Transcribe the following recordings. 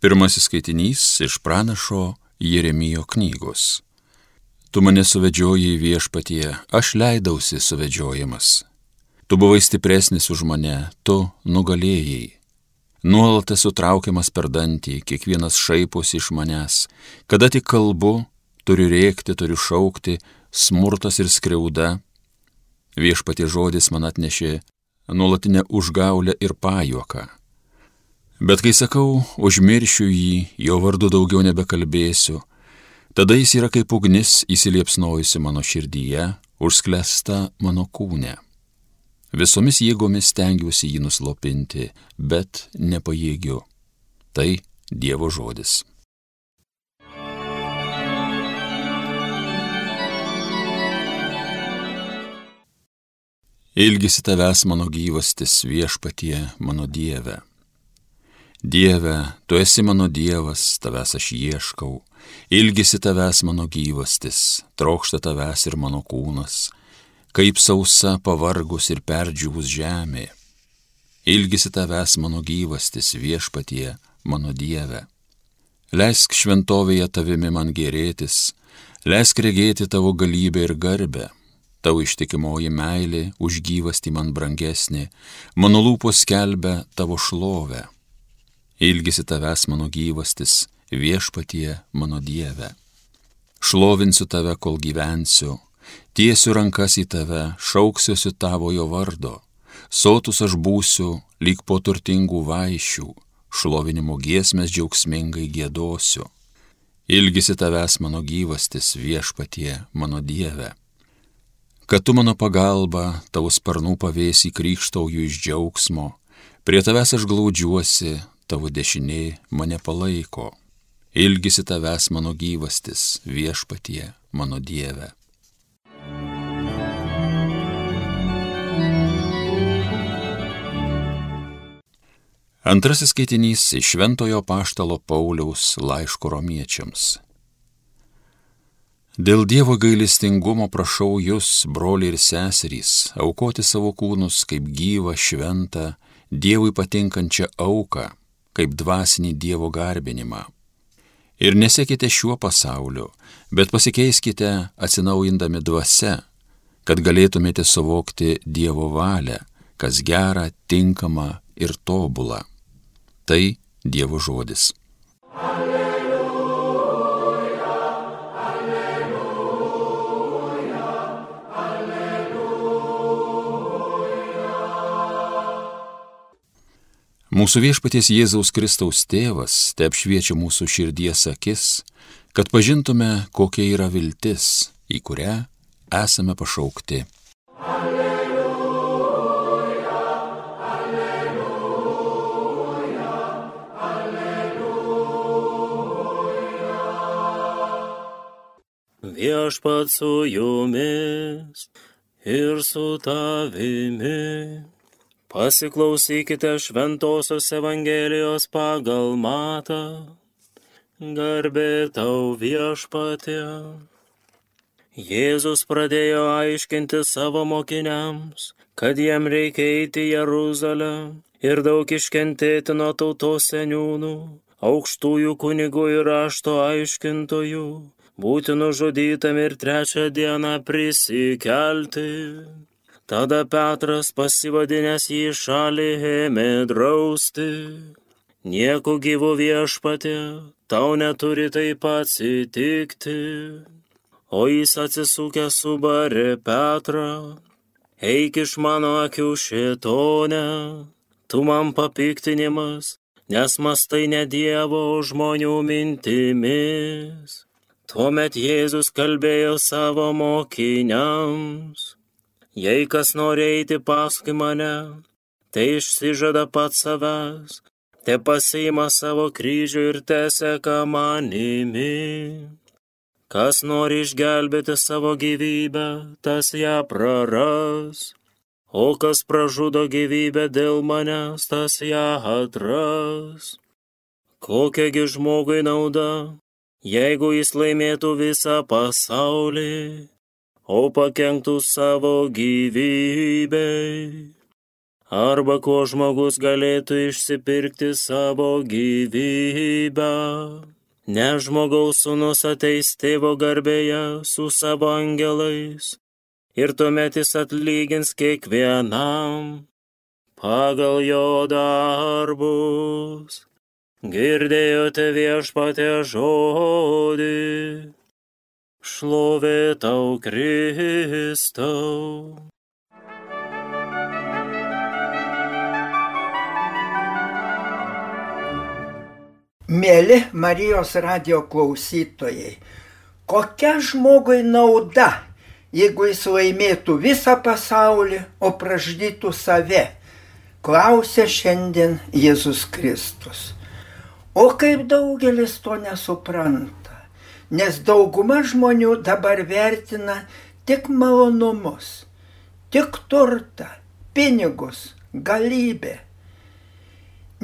Pirmasis skaitinys iš pranašo Jeremijo knygos. Tu mane suvedžioji viešpatie, aš leidausi suvedžiojimas. Tu buvai stipresnis už mane, tu nugalėjai. Nuolat esu traukiamas per dantį, kiekvienas šaiposi iš manęs. Kada tik kalbu, turiu rėkti, turiu šaukti, smurtas ir skriauda. Viešpatie žodis man atnešė nuolatinę užgaulę ir pajuoką. Bet kai sakau, užmiršiu jį, jo vardu daugiau nebekalbėsiu, tada jis yra kaip ugnis įsiliepsnojusi mano širdyje, užsklesta mano kūne. Visomis jėgomis stengiuosi jį nuslopinti, bet nepajėgiu. Tai Dievo žodis. Ilgisi tavęs mano gyvastis viešpatie, mano Dieve. Dieve, tu esi mano Dievas, tavęs aš ieškau. Ilgisi tavęs mano gyvastis, trokšta tavęs ir mano kūnas, kaip sausa pavargus ir perdžiūvus žemė. Ilgisi tavęs mano gyvastis viešpatie, mano Dieve. Leisk šventovėje tavimi man gerėtis, leisk regėti tavo galybę ir garbę Tau ištikimoji meilė už gyvastį man brangesnė, mano lūpos skelbia tavo šlovę. Ilgisi tavęs mano gyvastis, viešpatie mano Dieve. Šlovinsiu tave, kol gyvensiu, tiesiu rankas į tave, šauksiuosi tavojo vardo, sotus aš būsiu, lyg po turtingų vaišių, šlovinimo giesmės džiaugsmingai gėdosiu. Ilgisi tavęs mano gyvastis, viešpatie mano Dieve. Kad tu mano pagalba, tavo sparnų pavėsi krikštauju iš džiaugsmo, prie tavęs aš glaudžiuosi, tavo dešinė mane palaiko. Ilgisi tavęs mano gyvastis, viešpatie, mano Dieve. Antrasis skaitinys iš Šventojo Paštalo Pauliaus laiško romiečiams. Dėl Dievo gailestingumo prašau jūs, broliai ir seserys, aukoti savo kūnus kaip gyvą, šventą, Dievui patinkančią auką, kaip dvasinį Dievo garbinimą. Ir nesekite šiuo pasauliu, bet pasikeiskite atsinaujindami dvasia, kad galėtumėte suvokti Dievo valią, kas gera, tinkama ir tobula. Tai Dievo žodis. Alleluja. Mūsų viešpaties Jėzaus Kristaus tėvas te apšviečia mūsų širdies akis, kad pažintume, kokia yra viltis, į kurią esame pašaukti. Alleluja, alleluja, alleluja. Viešpat su jumis ir su tavimi. Pasiklausykite Šventojios Evangelijos pagal matą. Garbė tau viešpatė. Jėzus pradėjo aiškinti savo mokiniams, kad jiem reikia eiti į Jeruzalę ir daug iškentėti nuo tautos seniūnų, aukštųjų kunigų ir rašto aiškintojų, būti nužudytam ir trečią dieną prisikelti. Tada Petras pasivadinęs jį šalį ėmė drausti. Nieko gyvo viešpatė, tau neturi taip atsitikti. O jis atsisukęs subarė Petrą. Eik iš mano akių šitone, tu man papiktinimas, nes mastai ne Dievo žmonių mintimis. Tuomet Jėzus kalbėjo savo mokiniams Jei kas nori eiti paskui mane, tai išsižada pats savęs, te pasiima savo kryžių ir teseka manimi. Kas nori išgelbėti savo gyvybę, tas ją praras, o kas pražudo gyvybę dėl manęs, tas ją atras. Kokiagi žmogui nauda, jeigu jis laimėtų visą pasaulį? O pakenktų savo gyvybei. arba kuo žmogus galėtų išsipirkti savo gyvybę. Ne žmogaus sūnus ateis tėvo garbėje su savo angelais ir tuomet jis atlygins kiekvienam pagal jo darbus. Girdėjote viešpatę žodį, šlovė tau Kristau. Mėly Marijos radio klausytojai, kokia žmogui nauda, jeigu jis laimėtų visą pasaulį, o praždytų save, klausia šiandien Jėzus Kristus. O kaip daugelis to nesupranta, nes dauguma žmonių dabar vertina tik malonumus, tik turtą, pinigus, galybę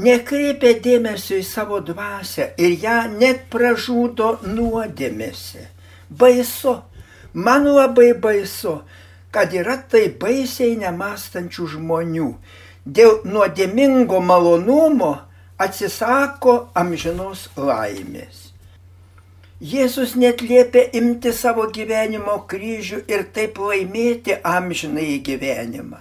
nekreipia dėmesio į savo dvasę ir ją net pražudo nuodėmėse. Baisu, man labai baisu, kad yra taip baisiai nemastančių žmonių. Dėl nuodėmingo malonumo atsisako amžinos laimės. Jėzus net liepia imti savo gyvenimo kryžių ir taip laimėti amžinai gyvenimą.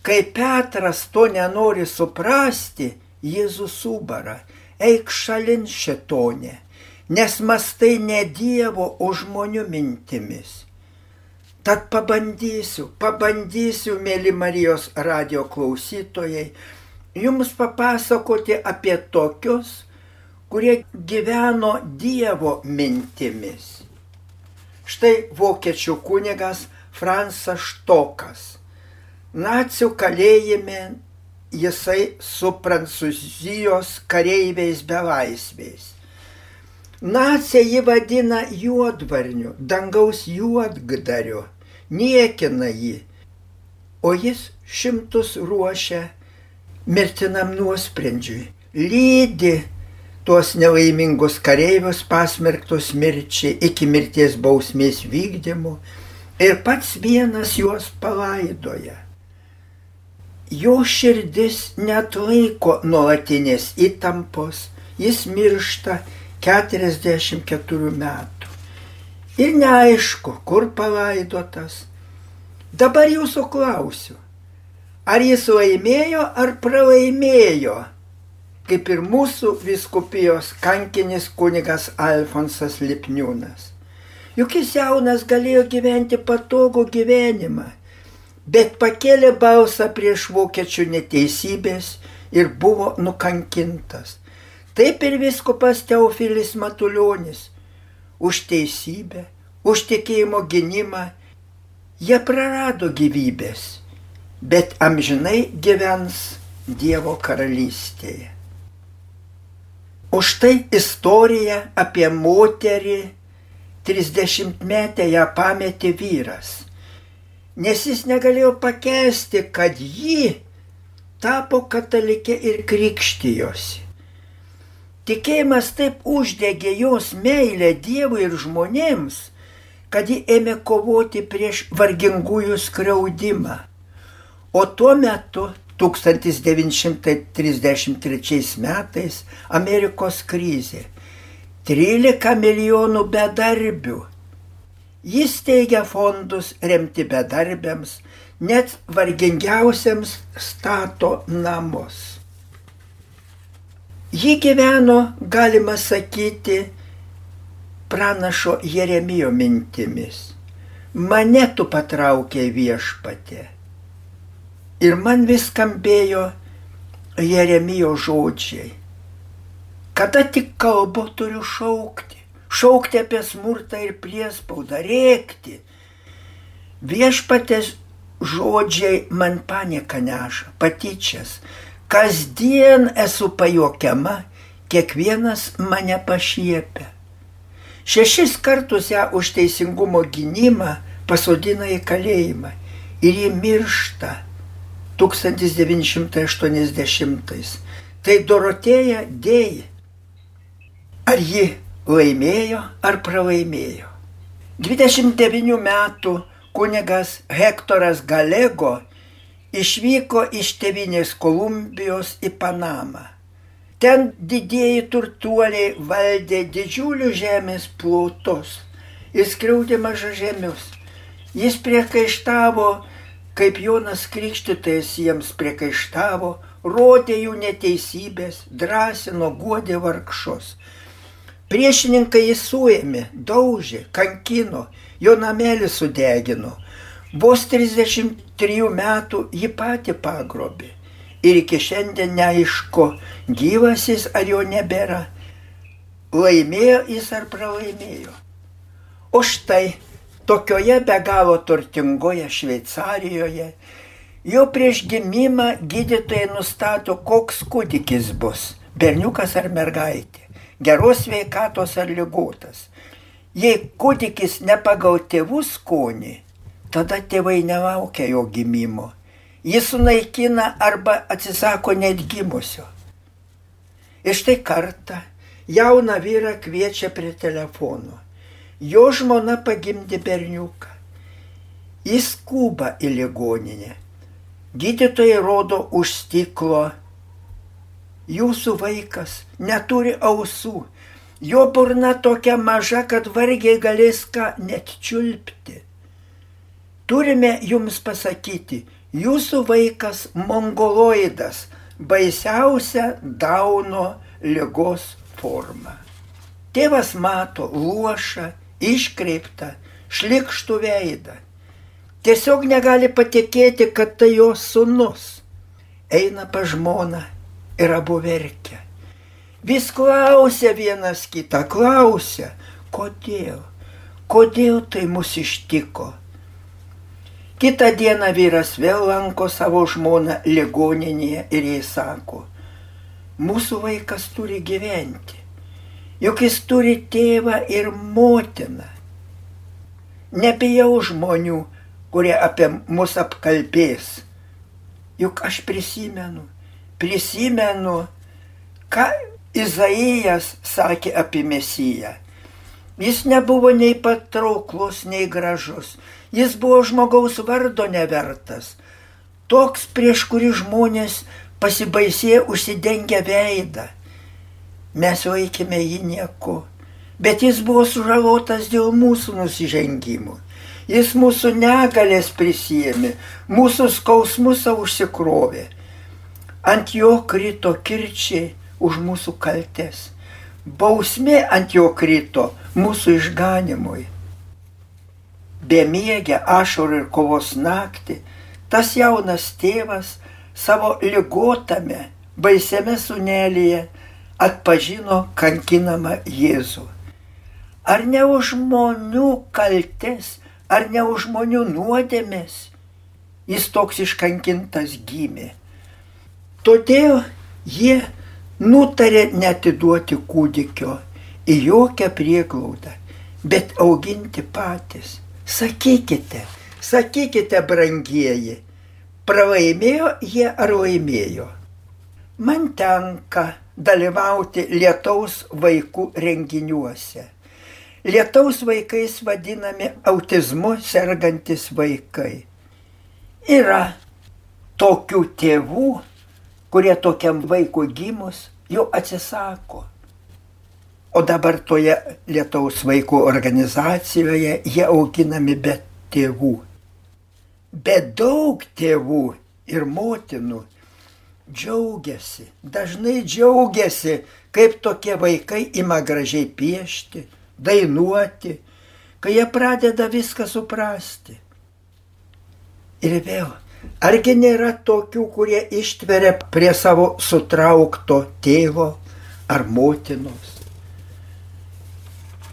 Kai Petras to nenori suprasti, Jėzus subara, eik šalin šetonė, nes mastai ne Dievo, o žmonių mintimis. Tad pabandysiu, pabandysiu, mėly Marijos radio klausytojai, jums papasakoti apie tokius, kurie gyveno Dievo mintimis. Štai vokiečių kunigas Fransas Štokas Nacių kalėjime jisai su prancūzijos kareiviais belaisviais. Nacija jį vadina juodvarniu, dangaus juodgdariu, niekina jį, o jis šimtus ruošia mirtinam nuosprendžiui, lydi tuos nelaimingus kareivius pasmerktus mirčiai iki mirties bausmės vykdymo ir pats vienas juos palaidoja jo širdis net laiko nuolatinės įtampos, jis miršta 44 metų. Ir neaišku, kur palaidotas. Dabar jūsų klausiu, ar jis laimėjo ar pralaimėjo, kaip ir mūsų viskupijos kankinis kunigas Alfonsas Lipniūnas. Juk jis jaunas galėjo gyventi patogų gyvenimą bet pakėlė balsą prieš vokiečių neteisybės ir buvo nukankintas. Taip ir viskupas Teofilis Matuljonis. Už teisybę, už tikėjimo gynimą jie prarado gyvybės, bet amžinai gyvens Dievo karalystėje. Už tai istorija apie moterį 30 metę ją pametė vyras nes jis negalėjo pakęsti, kad ji tapo katalikė ir krikštijosi. Tikėjimas taip uždegė jos meilę Dievui ir žmonėms, kad ji ėmė kovoti prieš vargingųjų skriaudimą. O tuo metu 1933 metais Amerikos krizė. 13 milijonų bedarbių Jis teigia fondus remti bedarbiams, net vargingiausiams stato namus. Ji gyveno, galima sakyti, pranašo Jeremijo mintimis. Mane tu patraukė viešpatė. Ir man vis skambėjo Jeremijo žodžiai. Kada tik kalbu turiu šaukti šaukti apie smurtą ir priespaudą, rėkti. Viešpatės žodžiai man panika neša, patyčias. Kasdien esu pajokiama, kiekvienas mane pašiepia. Šešis kartus ją už teisingumo gynimą pasodina į kalėjimą ir ji miršta 1980. Tai Dorotėja dėja. Ar ji laimėjo ar pralaimėjo. 29 metų kunigas Hektoras Galego išvyko iš tevinės Kolumbijos į Panamą. Ten didieji turtuoliai valdė didžiulius žemės plotus ir skriaudė mažažemius. Jis priekaištavo, kaip Jonas Krikštytojas jiems priekaištavo, rodė jų neteisybės, drąsino, guodė vargšus. Priešininkai jį suėmė, daužė, kankino, jo namelį sudegino. Vos 33 metų jį pati pagrobė. Ir iki šiandien neaišku, gyvas jis ar jo nebėra. Laimėjo jis ar pralaimėjo. O štai tokioje be galo turtingoje Šveicarijoje jau prieš gimimą gydytojai nustato, koks kūdikis bus - berniukas ar mergaitė, geros veikatos ar lygotas. Jei kūdikis ne pagal tėvų skonį, tada tėvai nelaukia jo gimimo. Jis sunaikina arba atsisako net gimusio. Ir štai kartą jauną vyrą kviečia prie telefono. Jo žmona pagimdė berniuką. Jis skuba į ligoninę. Gydytojai rodo už stiklo. Jūsų vaikas neturi ausų. Jo burna tokia maža, kad vargiai galės ką net čiulpti. Turime jums pasakyti, jūsų vaikas mongoloidas, baisiausia Dauno lygos forma. Tėvas mato luošą, iškreiptą, šlikštų veidą. Tiesiog negali patikėti, kad tai jos sunus. Eina pa žmoną ir abu verkia. Vis klausia vienas kitą, klausia, kodėl, kodėl tai mus ištiko. Kita diena vyras vėl lanko savo žmoną ligoninėje ir jai sako, mūsų vaikas turi gyventi juk jis turi tėvą ir motiną. Nebijau žmonių, kurie apie mus apkalbės. Juk aš prisimenu, prisimenu, ką Izaijas sakė apie Mesiją. Jis nebuvo nei patrauklus, nei gražus. Jis buvo žmogaus vardo nevertas. Toks, prieš kurį žmonės pasibaisė užsidengę veidą mes laikėme jį nieku. Bet jis buvo sužalotas dėl mūsų nusižengimų. Jis mūsų negalės prisėmė, mūsų skausmus savo užsikrovė. Ant jo krito kirčiai už mūsų kaltes. Bausmė ant jo krito mūsų išganimui. Bemiegę ašarų ir kovos naktį, tas jaunas tėvas savo ligotame, baisiame sunelėje atpažino kankinamą Jėzų. Ar ne už žmonių kaltes, ar ne už žmonių nuodėmės jis toks iškankintas gimė. Todėl jie nutarė netiduoti kūdikio į jokią prieglaudą, bet auginti patys. Sakykite, sakykite, brangieji, pralaimėjo jie ar laimėjo. Man tenka dalyvauti lietaus vaikų renginiuose. Lietaus vaikais vadinami autizmu sergantis vaikai. Yra tokių tėvų, kurie tokiam vaikui gimus jau atsisako. O dabar toje lietaus vaikų organizacijoje jie auginami be tėvų. Bet daug tėvų ir motinų džiaugiasi, dažnai džiaugiasi, kaip tokie vaikai ima gražiai piešti, dainuoti, kai jie pradeda viską suprasti. Ir vėl, argi nėra tokių, kurie ištveria prie savo sutraukto tėvo ar motinos,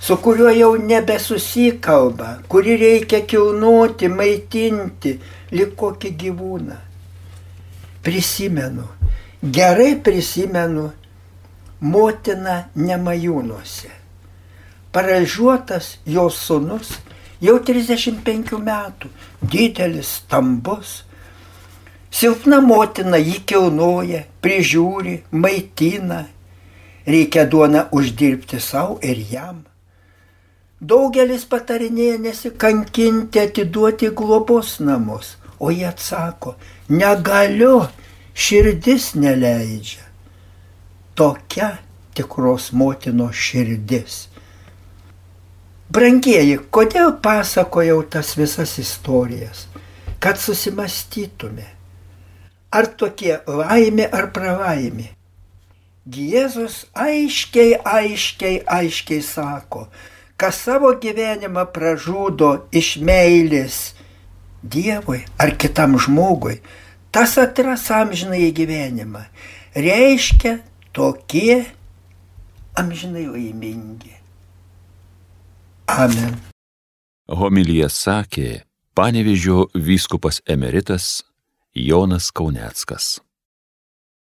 su kuriuo jau nebesusikalba, kurį reikia kilnuoti, maitinti, lik kokį gyvūną prisimenu, gerai prisimenu motiną Nemajūnuose. Paralyžiuotas jos sunus jau 35 metų, didelis, stambus. Silpna motina jį kilnoja, prižiūri, maitina. Reikia duoną uždirbti savo ir jam. Daugelis patarinėja nesikankinti, atiduoti globos namus, O jie atsako, negaliu, širdis neleidžia. Tokia tikros motinos širdis. Brangieji, kodėl pasakojau tas visas istorijas? Kad susimastytume. Ar tokie laimė ar pralaimė? Jėzus aiškiai, aiškiai, aiškiai sako, kas savo gyvenimą pražudo iš meilės Dievui ar kitam žmogui, tas atras amžinai gyvenimą. Reiškia tokie amžinai laimingi. Amen. Homilyje sakė panevižio vyskupas emeritas Jonas Kauneckas.